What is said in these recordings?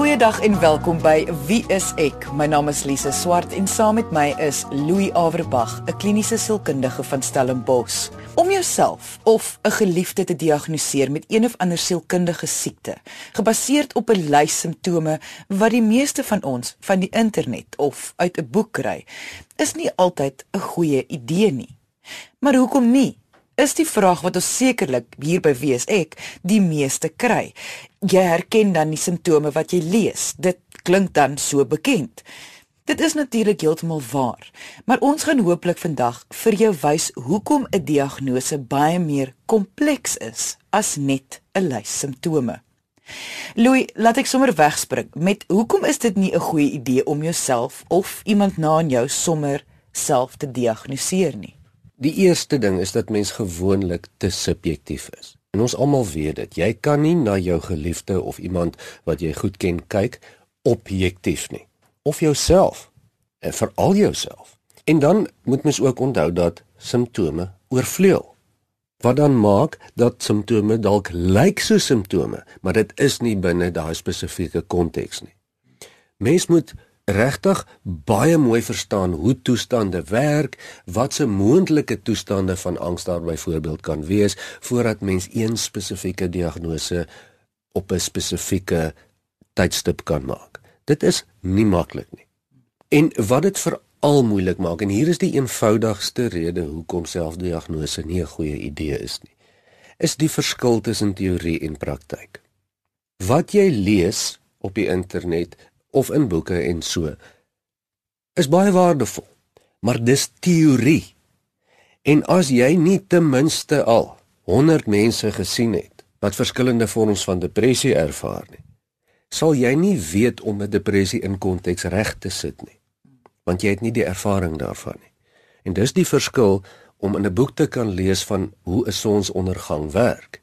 Goeiedag en welkom by Wie is ek? My naam is Lise Swart en saam met my is Louis Averbag, 'n kliniese sielkundige van Stellenbosch. Om jouself of 'n geliefde te diagnoseer met een of ander sielkundige siekte, gebaseer op 'n lys simptome wat die meeste van ons van die internet of uit 'n boek kry, is nie altyd 'n goeie idee nie. Maar hoekom nie? Is die vraag wat ons sekerlik hier by Wees ek die meeste kry. Jy herken dan die simptome wat jy lees. Dit klink dan so bekend. Dit is natuurlik heeltemal waar, maar ons gaan hooplik vandag vir jou wys hoekom 'n diagnose baie meer kompleks is as net 'n lys simptome. Louis, laat ek sommer wegspring met hoekom is dit nie 'n goeie idee om jouself of iemand na in jou sommer self te diagnoseer nie? Die eerste ding is dat mens gewoonlik te subjektief is. En ons almal weet dit. Jy kan nie na jou geliefde of iemand wat jy goed ken kyk objektief nie. Of jouself. En veral jouself. En dan moet mens ook onthou dat simptome oorvleuel. Wat dan maak dat simptome dalk lyk so simptome, maar dit is nie binne daai spesifieke konteks nie. Mens moet regtig baie mooi verstaan hoe toestande werk, wat se moontlike toestande van angs daar byvoorbeeld kan wees voordat mens een spesifieke diagnose op 'n spesifieke tydstip kan maak. Dit is nie maklik nie. En wat dit veral moeilik maak en hier is die eenvoudigste rede hoekom selfdiagnose nie 'n goeie idee is nie, is die verskil tussen teorie en praktyk. Wat jy lees op die internet of in boeke en so is baie waardevol. Maar dis teorie. En as jy nie ten minste al 100 mense gesien het wat verskillende vorms van depressie ervaar nie, sal jy nie weet om 'n depressie in konteks reg te sit nie. Want jy het nie die ervaring daarvan nie. En dis die verskil om in 'n boek te kan lees van hoe 'n sonsondergang werk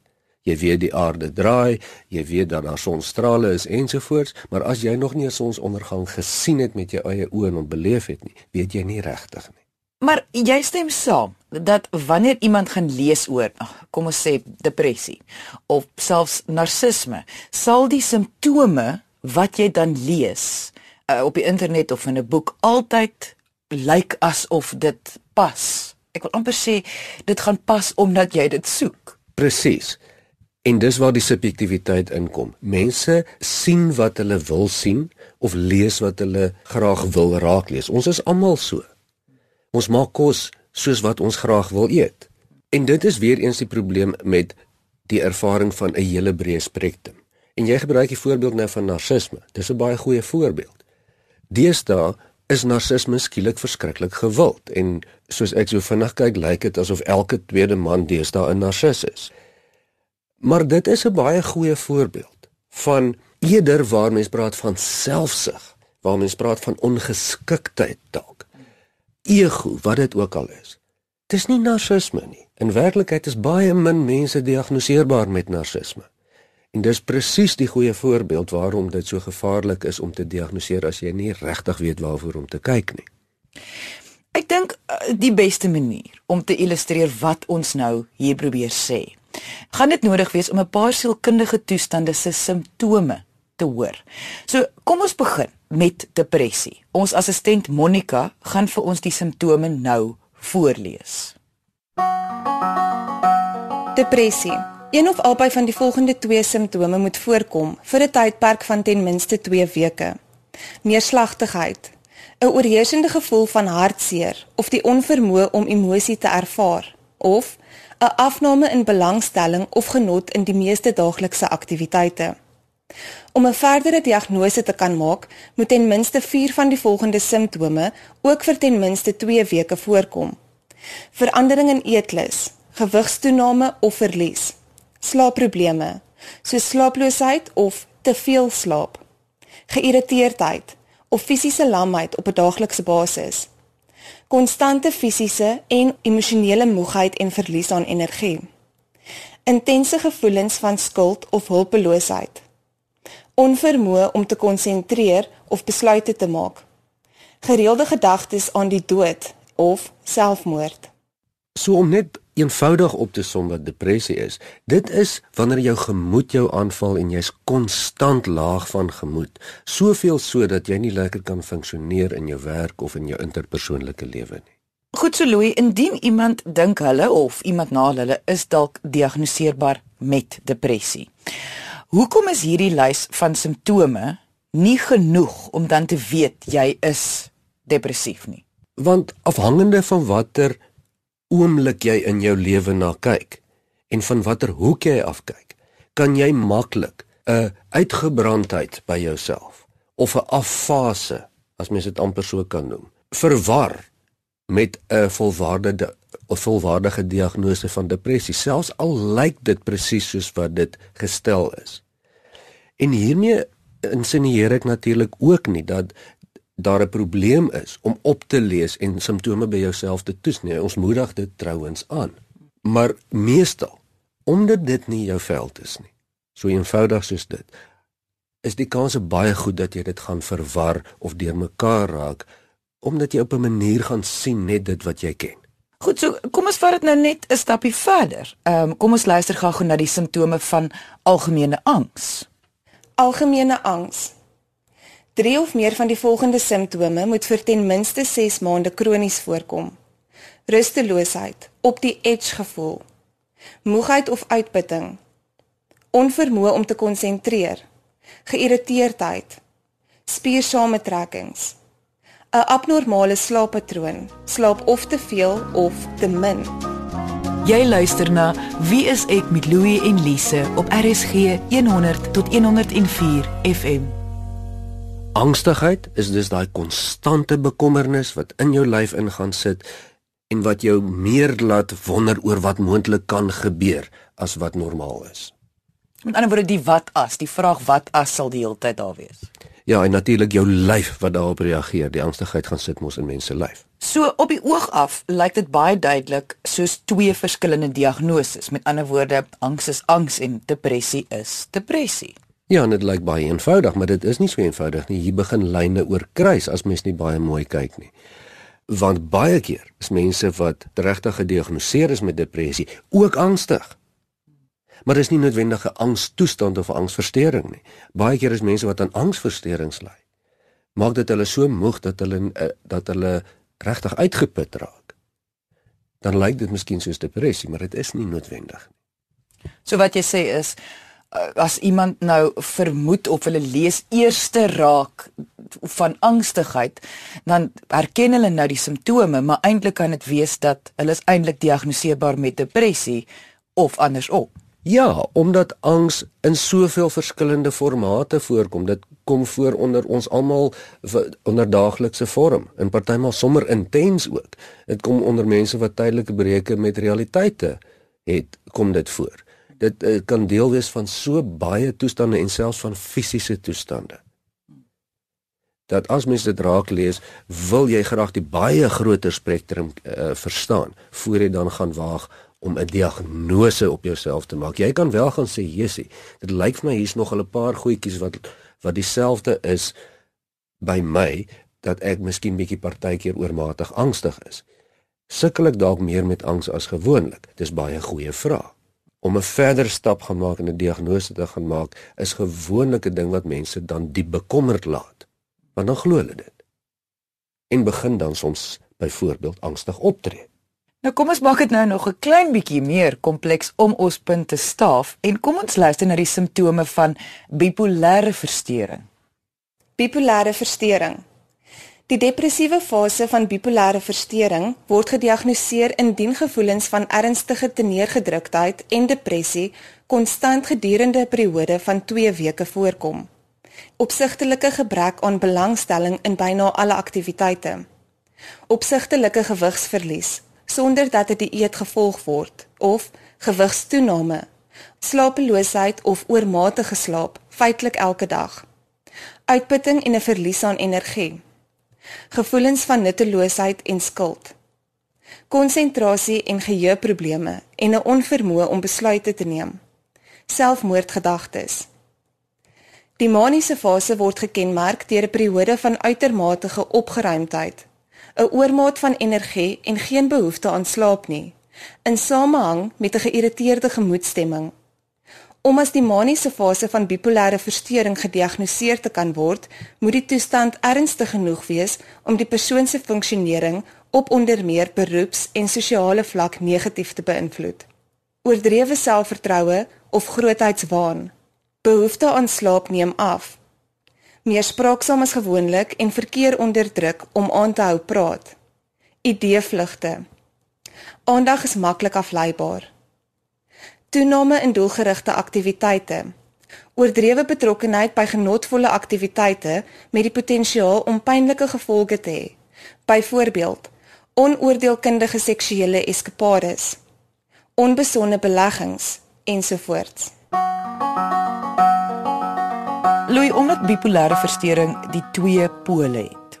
Jy weet die aarde draai, jy weet dat daar sonstrale is ensovoorts, maar as jy nog nie 'n sonsondergang gesien het met jou eie oë en beleef het nie, weet jy nie regtig nie. Maar jy stem saam dat wanneer iemand gaan lees oor, kom ons sê depressie of selfs narcisme, sal die simptome wat jy dan lees uh, op die internet of in 'n boek altyd lyk asof dit pas. Ek wil amper sê dit gaan pas omdat jy dit soek. Presies. En dis waar die subjektiwiteit inkom. Mense sien wat hulle wil sien of lees wat hulle graag wil raak lees. Ons is almal so. Ons maak kos soos wat ons graag wil eet. En dit is weer eens die probleem met die ervaring van 'n hele breë spektrum. En jy gebruik die voorbeeld nou van narcisme. Dis 'n baie goeie voorbeeld. Deesdae is narcisme skielik verskriklik gewild en soos ek so vinnig kyk, lyk dit asof elke tweede man deesdae 'n narcis is. Maar dit is 'n baie goeie voorbeeld van eerder waar mens praat van selfsug, waar mens praat van ongeskiktheid dalk. Ego, wat dit ook al is. Dis nie narcisme nie. In werklikheid is baie min mense diagnoseerbaar met narcisme. En dis presies die goeie voorbeeld waarom dit so gevaarlik is om te diagnoseer as jy nie regtig weet waarvoor om te kyk nie. Ek dink eh, die beste manier om te illustreer wat ons nou hier probeer sê gaan dit nodig wees om 'n paar sielkundige toestande se simptome te hoor. So, kom ons begin met depressie. Ons assistent Monica gaan vir ons die simptome nou voorlees. Depressie. Een of albei van die volgende twee simptome moet voorkom vir 'n tydperk van ten minste 2 weke. Neerslagtigheid, 'n oorheersende gevoel van hartseer of die onvermoë om emosie te ervaar of 'n afname in belangstelling of genot in die meeste daaglikse aktiwiteite. Om 'n verdere diagnose te kan maak, moet ten minste 4 van die volgende simptome ook vir ten minste 2 weke voorkom. Verandering in eetlus, gewigstoename of verlies, slaapprobleme, soos slaaploosheid of te veel slaap, geïrriteerdheid of fisiese lamheid op 'n daaglikse basis konstante fisiese en emosionele moegheid en verlies aan energie. Intense gevoelens van skuld of hulpeloosheid. Onvermoë om te konsentreer of besluite te maak. Gereelde gedagtes aan die dood of selfmoord. So om net eenvoudig op te som wat depressie is. Dit is wanneer jou gemoed jou aanval en jy's konstant laag van gemoed, soveel so dat jy nie lekker kan funksioneer in jou werk of in jou interpersoonlike lewe nie. Goed so Louis, indien iemand dink hulle of iemand na hulle is dalk diagnoseerbaar met depressie. Hoekom is hierdie lys van simptome nie genoeg om dan te weet jy is depressief nie? Want afhangende van watter oomblik jy in jou lewe na kyk en van watter hoek jy afkyk, kan jy maklik 'n uitgebrandheid by jouself of 'n affase, as mens dit amper so kan noem, verwar met 'n volwaardige of volwaardige diagnose van depressie, selfs al lyk dit presies soos wat dit gestel is. En hiermee insinieer ek natuurlik ook nie dat daar 'n probleem is om op te lees en simptome by jouself te toets nie. Ons moedig dit trouens aan. Maar meestal omdat dit nie jou veld is nie. So eenvoudig soos dit. Is die kans baie goed dat jy dit gaan verwar of deurmekaar raak omdat jy op 'n manier gaan sien net dit wat jy ken. Goed, so kom ons vat dit nou net 'n stapie verder. Ehm um, kom ons luister gou-gou na die simptome van algemene angs. Algemene angs 3 of meer van die volgende simptome moet vir ten minste 6 maande kronies voorkom. Rusteloosheid, op die edge gevoel, moegheid of uitputting, onvermoë om te konsentreer, geïrriteerdheid, spiersamentrekkings, 'n abnormale slaappatroon, slaap of te veel of te min. Jy luister na Wie is ek met Louie en Lise op RSG 100 tot 104 FM. Angstigheid is dus daai konstante bekommernis wat in jou lyf ingaan sit en wat jou meer laat wonder oor wat moontlik kan gebeur as wat normaal is. Met ander woorde die wat as, die vraag wat as sal die hele tyd daar wees. Ja, en natuurlik jou lyf wat daarop reageer. Die angstigheid gaan sit mos in mense lyf. So op die oog af lyk dit baie duidelik soos twee verskillende diagnoses. Met ander woorde, angs is angs en depressie is depressie. Ja, dit lyk baie eenvoudig, maar dit is nie so eenvoudig nie. Hier begin lyne oorkruis as mens nie baie mooi kyk nie. Want baie keer is mense wat regtig gediagnoseer is met depressie ook angstig. Maar dis nie noodwendig 'n angstoestand of 'n angsversteuring nie. Baie keer is mense wat aan angsversteurings ly. Maak dit hulle so moeg dat hulle eh, dat hulle regtig uitgeput raak. Dan lyk dit miskien soos depressie, maar dit is nie noodwendig nie. So wat jy sê is as iemand nou vermoed of hulle lees eerste raak van angstigheid, dan herken hulle nou die simptome, maar eintlik kan dit wees dat hulle is eintlik diagnoseerbaar met depressie of andersom. Ja, omdat angs in soveel verskillende formate voorkom. Dit kom voor onder ons almal onder daaglikse vorm, in partymal sommer intens ook. Dit kom onder mense wat tydelike breuke met realiteite het, kom dit voor dit uh, kan deel wees van so baie toestande en selfs van fisiese toestande. Dat as mens dit raak lees, wil jy graag die baie groter spektrum uh, verstaan voor jy dan gaan waag om 'n diagnose op jouself te maak. Jy kan wel gaan sê, "Jessie, dit lyk vir my hier's nog 'n paar goedjies wat wat dieselfde is by my dat ek miskien bietjie partykeer oormatig angstig is." Sukkel ek dalk meer met angs as gewoonlik? Dis baie goeie vrae om 'n verder stap gaan maak en 'n diagnose te gaan maak is gewoonlik 'n ding wat mense dan diep bekommerd laat. Want dan glo hulle dit. En begin dan soms byvoorbeeld angstig optree. Nou kom ons maak dit nou nog 'n klein bietjie meer kompleks om ons punt te staaf en kom ons luister na die simptome van bipolêre verstoring. Bipolêre verstoring Die depressiewe fase van bipolêre verstoring word gediagnoseer indien gevoelens van ernstige teneergedruktheid en depressie konstant gedurende 'n periode van 2 weke voorkom. Opsigtelike gebrek aan belangstelling in byna alle aktiwiteite. Opsigtelike gewigsverlies sonder dat dit dieet gevolg word of gewigstoename. Slapeloosheid of oormatige slaap, feitelik elke dag. Uitputting en 'n verlies aan energie gevoelens van nutteloosheid en skuld, konsentrasie en geheueprobleme en 'n onvermoë om besluite te neem, selfmoordgedagtes. Die maniese fase word gekenmerk deur 'n periode van uitermate opgeruimdheid, 'n oormaat van energie en geen behoefte aan slaap nie, in samehang met 'n geïrriteerde gemoedstemming. Om as die maniese fase van bipolêre verstoring gediagnoseer te kan word, moet die toestand ernstig genoeg wees om die persoon se funksionering op onder meer beroeps- en sosiale vlak negatief te beïnvloed. Oordrewe selfvertroue of grootheidswaan. Behoefte aan slaap neem af. Meer spraaksaam as gewoonlik en verkeer onder druk om aan te hou praat. Ideevlugte. Aandag is maklik afleibaar. Toename in doelgerigte aktiwiteite. Oordrewe betrokkenheid by genotvolle aktiwiteite met die potensiaal om pynlike gevolge te hê. Byvoorbeeld, onoordeelkundige seksuele eskapades, onbesonde beleggings ensovoorts. Louis, omdat bipolêre verstoring die twee pole het,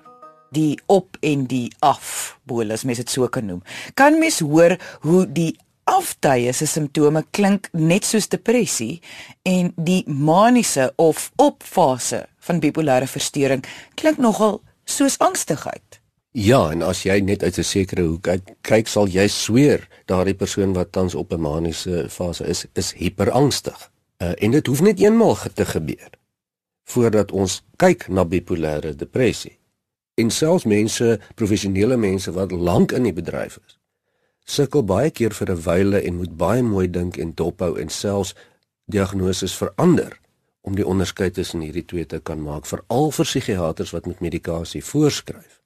die op en die af pole as mens dit so kan noem, kan mens hoor hoe die aftye se simptome klink net soos depressie en die maniese of opfase van bipolêre verstoring klink nogal soos angstigheid. Ja, en as jy net uit 'n sekere hoek uit kyk, sal jy sweer daardie persoon wat tans op 'n maniese fase is, is hiperangstig. Uh, en dit hoef net eenmaal te gebeur voordat ons kyk na bipolêre depressie. En selfs mense, professionele mense wat lank in die bedryf is, sukkel baie keer vir 'n wyle en moet baie mooi dink en dophou en selfs diagnoses verander om die onderskeid tussen hierdie twee te kan maak, veral vir psigiaters wat met medikasie voorskryf.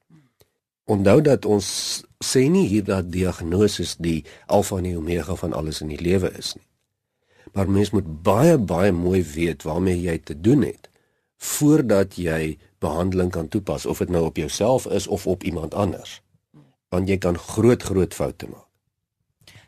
Onthou dat ons sê nie hier dat diagnoses die alfa en die omega van alles in die lewe is nie. Maar mens moet baie baie mooi weet waarmee jy te doen het voordat jy behandeling kan toepas of dit nou op jouself is of op iemand anders. Want jy kan groot groot foute maak.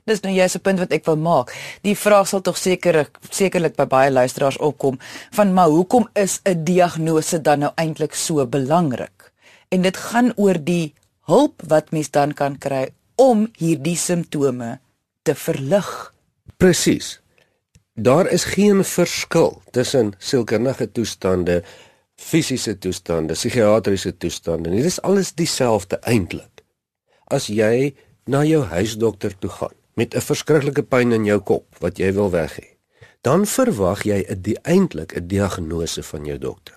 Dis nou jy's 'n punt wat ek wil maak. Die vraag sal tog seker sekerlik by baie luisteraars opkom van maar hoekom is 'n diagnose dan nou eintlik so belangrik? En dit gaan oor die hulp wat mens dan kan kry om hierdie simptome te verlig. Presies. Daar is geen verskil tussen sielkundige toestande, fisiese toestande, psigiatriese toestande. Dit is alles dieselfde eintlik. As jy na jou huisdokter toe gaan met 'n verskriklike pyn in jou kop wat jy wil weg hê, dan verwag jy 'n eintlik 'n diagnose van jou dokter.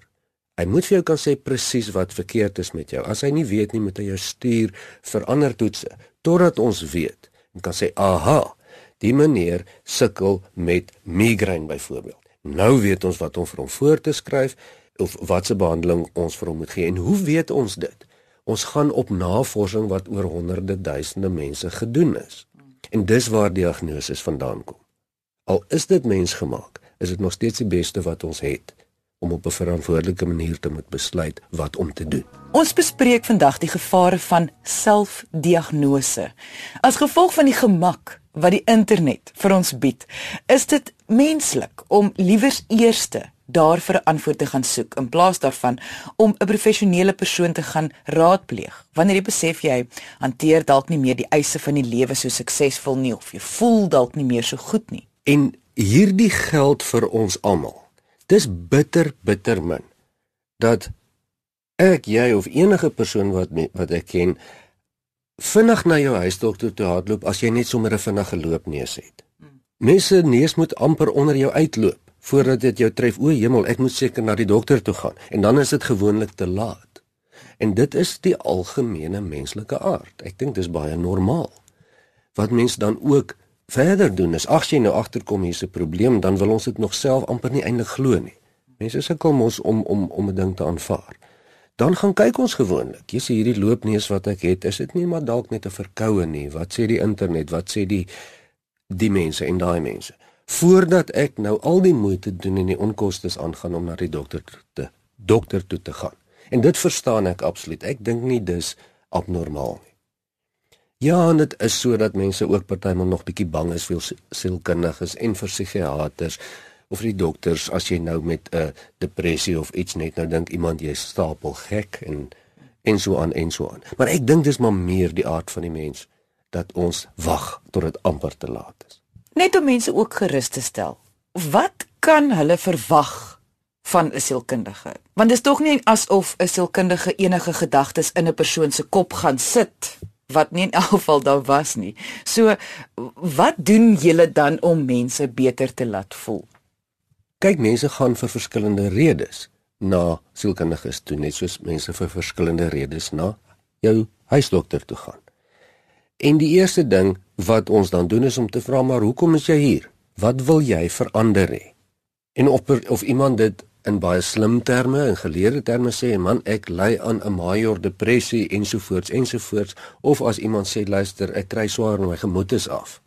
Hy moet vir jou kan sê presies wat verkeerd is met jou. As hy nie weet nie, moet hy jou stuur vir ander toetse totdat ons weet en kan sê, "Aha, Die meneer sukkel met migraine byvoorbeeld. Nou weet ons wat om vir hom voor te skryf of watse behandeling ons vir hom moet gee. En hoe weet ons dit? Ons gaan op navorsing wat oor honderde duisende mense gedoen is. En dis waar diagnoses vandaan kom. Al is dit mensgemaak, is dit nog steeds die beste wat ons het om op 'n verantwoordelike manier te moet besluit wat om te doen. Ons bespreek vandag die gevare van selfdiagnose. As gevolg van die gemak wat die internet vir ons bied, is dit menslik om liewers eerste daar vir 'n antwoord te gaan soek in plaas daarvan om 'n professionele persoon te gaan raadpleeg. Wanneer jy besef jy hanteer dalk nie meer die eise van die lewe so suksesvol nie of jy voel dalk nie meer so goed nie. En hierdie geld vir ons almal. Dis bitter bitter min dat ek jy of enige persoon wat wat ek ken vinnig na jou huisdokter toe hardloop as jy net sommer 'n vinnige loopneus het. Mense neus moet amper onder jou uitloop voordat dit jou tref. O hemel, ek moet seker na die dokter toe gaan en dan is dit gewoonlik te laat. En dit is die algemene menslike aard. Ek dink dis baie normaal. Wat mense dan ook verder doen is ag jy nou agterkom hier's 'n probleem, dan wil ons dit nog self amper nie eintlik glo nie. Mense sukkel mos om om om 'n ding te aanvaar dan gaan kyk ons gewoonlik. Jy sê hierdie loopneus wat ek het, is dit nie maar dalk net 'n verkoue nie. Wat sê die internet? Wat sê die die mense en daai mense? Voordat ek nou al die moeite doen en die onkoste aangaan om na die dokter te dokter toe te gaan. En dit verstaan ek absoluut. Ek dink nie dis abnormaal nie. Ja, en dit is sodat mense ook partymal nog bietjie bang is vir sielkundiges en vir psigiaters of die dokters as jy nou met 'n depressie of iets net nou dink iemand jy stapel gek en en so aan en so aan. Maar ek dink dis maar meer die aard van die mens dat ons wag tot dit amper te laat is. Net om mense ook gerus te stel. Wat kan hulle verwag van 'n sielkundige? Want dit is tog nie asof 'n sielkundige enige gedagtes in 'n persoon se kop gaan sit wat nie in elk geval daar was nie. So wat doen julle dan om mense beter te laat voel? Kyk, mense gaan vir verskillende redes na sielkundiges toe, net soos mense vir verskillende redes na jou huisdokter toe gaan. En die eerste ding wat ons dan doen is om te vra maar hoekom is jy hier? Wat wil jy verander hê? En of of iemand dit in baie slim terme en geleerde terme sê man ek ly aan 'n major depressie ensovoorts ensovoorts of as iemand sê luister ek kry swaar en my gemoed is af.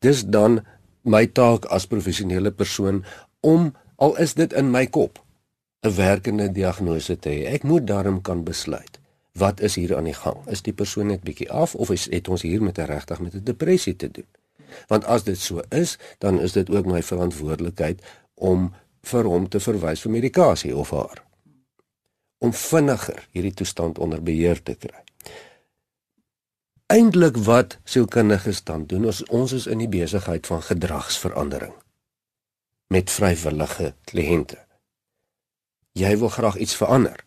Dis dan my taak as professionele persoon om al is dit in my kop 'n werkende diagnose te hê. Ek moet daarom kan besluit wat is hier aan die gang? Is die persoon net bietjie af of is het ons hier met 'n regtig met 'n depressie te doen? Want as dit so is, dan is dit ook my verantwoordelikheid om vir hom te verwys vir medikasie of haar om vinniger hierdie toestand onder beheer te kry. Eindelik wat sielkundiges dan doen, ons ons is in die besigheid van gedragsverandering met vrywillige kliënte. Jy wil graag iets verander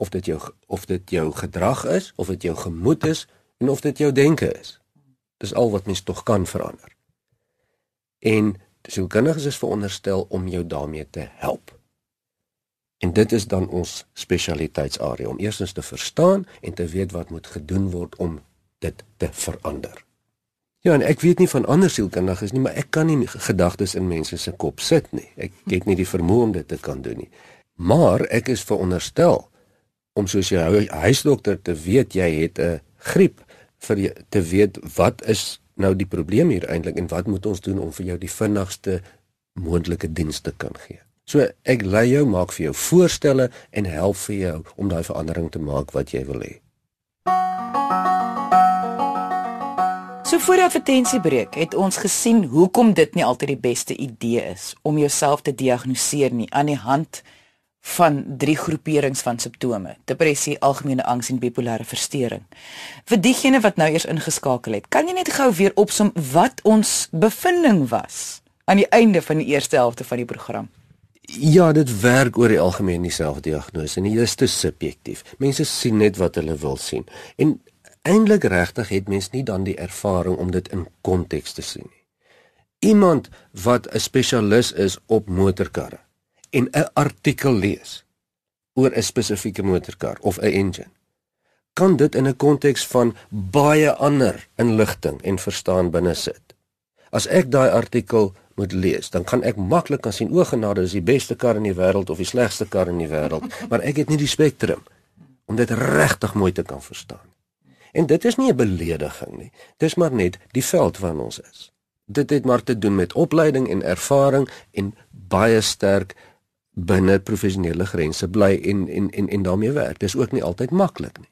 of dit jou of dit jou gedrag is of dit jou gemoed is en of dit jou denke is. Dis al wat mens tog kan verander. En sielkundiges is veronderstel om jou daarmee te help. En dit is dan ons spesialiteitsarea om eerstens te verstaan en te weet wat moet gedoen word om dit te verander. Ja, en ek weet nie van ander sielkundiges nie, maar ek kan nie gedagtes in mense se kop sit nie. Ek het nie die vermoë om dit te kan doen nie. Maar ek is veronderstel om soos jou huisdokter te weet jy het 'n griep vir jy, te weet wat is nou die probleem hier eintlik en wat moet ons doen om vir jou die vinnigste moontlike dienste kan gee. So ek lei jou maak vir jou voorstelle en help vir jou om daai verandering te maak wat jy wil hê. So voor die advertensiebreek het ons gesien hoekom dit nie altyd die beste idee is om jouself te diagnoseer nie aan die hand van drie groeperings van simptome: depressie, algemene angs en bipolêre verstoring. Vir diegene wat nou eers ingeskakel het, kan jy net gou weer opsom wat ons bevinding was aan die einde van die eerste helfte van die program? Ja, dit werk oor die algemeen dieselfde diagnose. Nie is te subjektief. Mense sien net wat hulle wil sien. En eintlik regtig het mens nie dan die ervaring om dit in konteks te sien nie. Iemand wat 'n spesialis is op motorkarre en 'n artikel lees oor 'n spesifieke motorkar of 'n engine kan dit in 'n konteks van baie ander inligting en verstaan binne sit. As ek daai artikel moet lees, dan kan ek maklik kan sien o genade is die beste kar in die wêreld of die slegste kar in die wêreld, maar ek het nie die spektrum om dit regtig mooi te kan verstaan. En dit is nie 'n belediging nie. Dis maar net die veld waarin ons is. Dit het maar te doen met opleiding en ervaring en baie sterk binne professionele grense bly en en en en daarmee werk. Dis ook nie altyd maklik nie.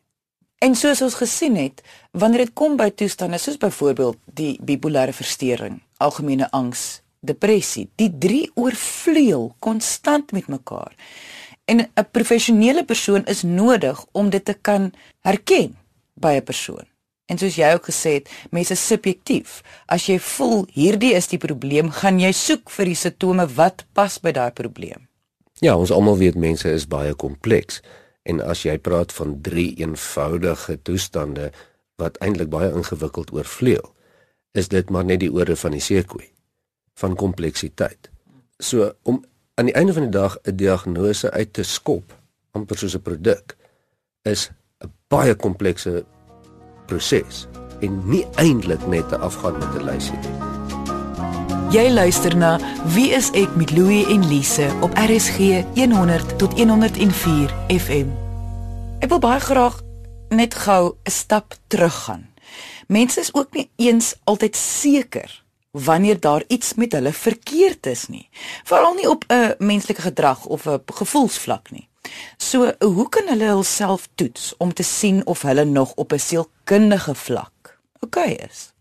En soos ons gesien het, wanneer dit kom by toestande soos byvoorbeeld die bipolêre verstoring, algemene angs, depressie, die drie oorvleuel konstant met mekaar. En 'n professionele persoon is nodig om dit te kan herken by 'n persoon. En soos jy ook gesê het, mense is subjektief. As jy voel hierdie is die probleem, gaan jy soek vir die simptome wat pas by daai probleem. Ja, ons almal weet mense is baie kompleks en as jy praat van drie eenvoudige toestande wat eintlik baie ingewikkeld oorvleuel, is dit maar net die orde van die seekoei van kompleksiteit. So om aan die einde van die dag 'n diagnose uit te skop amper soos 'n produk is 'n baie komplekse proses en nie eintlik net te afgaan met 'n lysie nie. Jy luister na Wie is ek met Louie en Lise op RSG 100 tot 104 FM. Ek wil baie graag net gou 'n stap teruggaan. Mense is ook nie eens altyd seker wanneer daar iets met hulle verkeerd is nie, veral nie op 'n menslike gedrag of 'n gevoelsvlak nie. So, hoe kan hulle hulself toets om te sien of hulle nog op 'n sielkundige vlak oukei okay is?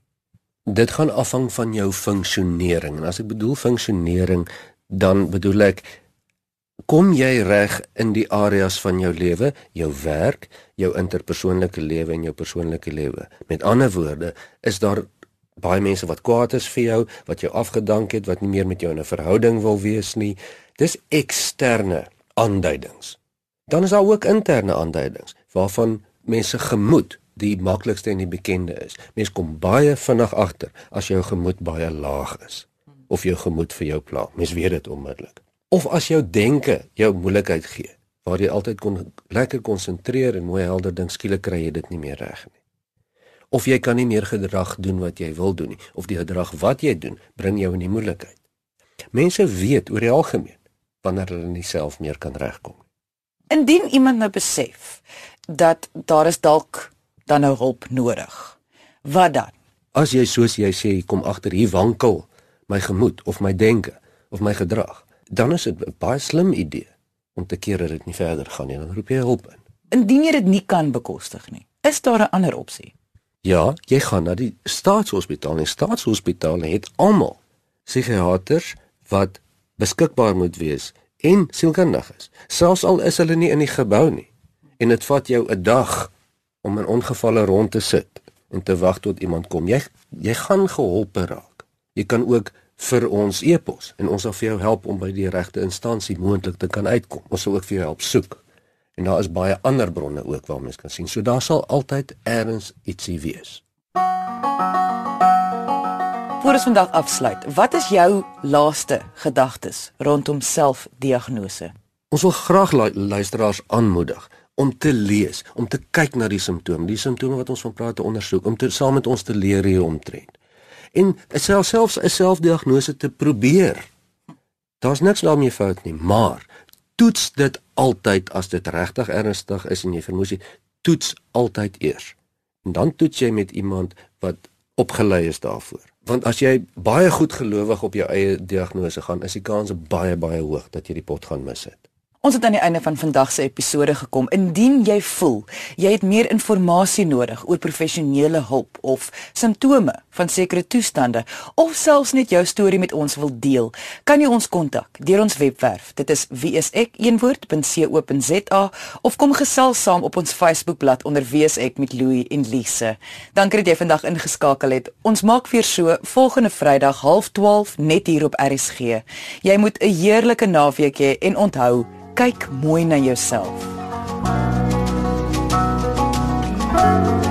Dit gaan afhang van jou funksionering. En as ek bedoel funksionering, dan bedoel ek kom jy reg in die areas van jou lewe, jou werk, jou interpersoonlike lewe en jou persoonlike lewe. Met ander woorde, is daar baie mense wat kwaad is vir jou, wat jou afgedank het, wat nie meer met jou in 'n verhouding wil wees nie. Dis eksterne aanduidings. Dan is daar ook interne aanduidings waarvan mense gemoed die maklikste en die bekende is. Mens kom baie vinnig agter as jou gemoed baie laag is of jou gemoed vir jou pla. Mens weet dit onmiddellik. Of as jou denke jou moeilikheid gee, waar jy altyd kon lekker konsentreer en mooi helder dink, skielik kry jy dit nie meer reg nie. Of jy kan nie meer gedrag doen wat jy wil doen nie, of die gedrag wat jy doen bring jou in die moeilikheid. Mense weet oor die algemeen wanneer hulle nie self meer kan regkom nie. Indien iemand nou besef dat daar is dalk dan nou hulp nodig. Wat dan? As jy soos jy sê kom agter hier wankel my gemoed of my denke of my gedrag, dan is dit 'n baie slim idee om te keer dat dit nie verder gaan nie, dan roep jy hulp in. Indien jy dit nie kan bekostig nie, is daar 'n ander opsie? Ja, jy gaan na die staatshospitaal. Die staatshospitaal het almal psigiaters wat beskikbaar moet wees en sielkundiges. Selfs al is hulle nie in die gebou nie en dit vat jou 'n dag om in ongevalle rond te sit en te wag tot iemand kom. Jy jy gaan geholpe raak. Jy kan ook vir ons e-pos en ons sal vir jou help om by die regte instansie moontlik te kan uitkom. Ons sal ook vir jou help soek. En daar is baie ander bronne ook waar mens kan sien. So daar sal altyd ergens ietsie wees. Voor ons vandag afsluit, wat is jou laaste gedagtes rondom selfdiagnose? Ons wil graag luisteraars aanmoedig om te lees, om te kyk na die simptome, die simptome wat ons van praat te ondersoek, om te saam met ons te leer hier omtrent. En selfs selfs 'n selfdiagnose te probeer. Daar's niks daarmee fout nie, maar toets dit altyd as dit regtig ernstig is en jy vermoed toets altyd eers. En dan toets jy met iemand wat opgelei is daarvoor. Want as jy baie goed gelowig op jou eie diagnose gaan, is die kans baie baie hoog dat jy die pot gaan mis het. Ons het aan die einde van vandag se episode gekom. Indien jy voel jy het meer inligting nodig oor professionele hulp of simptome van sekere toestande of selfs net jou storie met ons wil deel, kan jy ons kontak deur ons webwerf. Dit is wieisek1woord.co.za of kom gesels saam op ons Facebookblad onder wieisek met Louie en Lise. Dankie dat jy vandag ingeskakel het. Ons maak weer so volgende Vrydag 12:30 net hier op RSG. Jy moet 'n heerlike naweek hê en onthou kyk mooi na jouself. thank you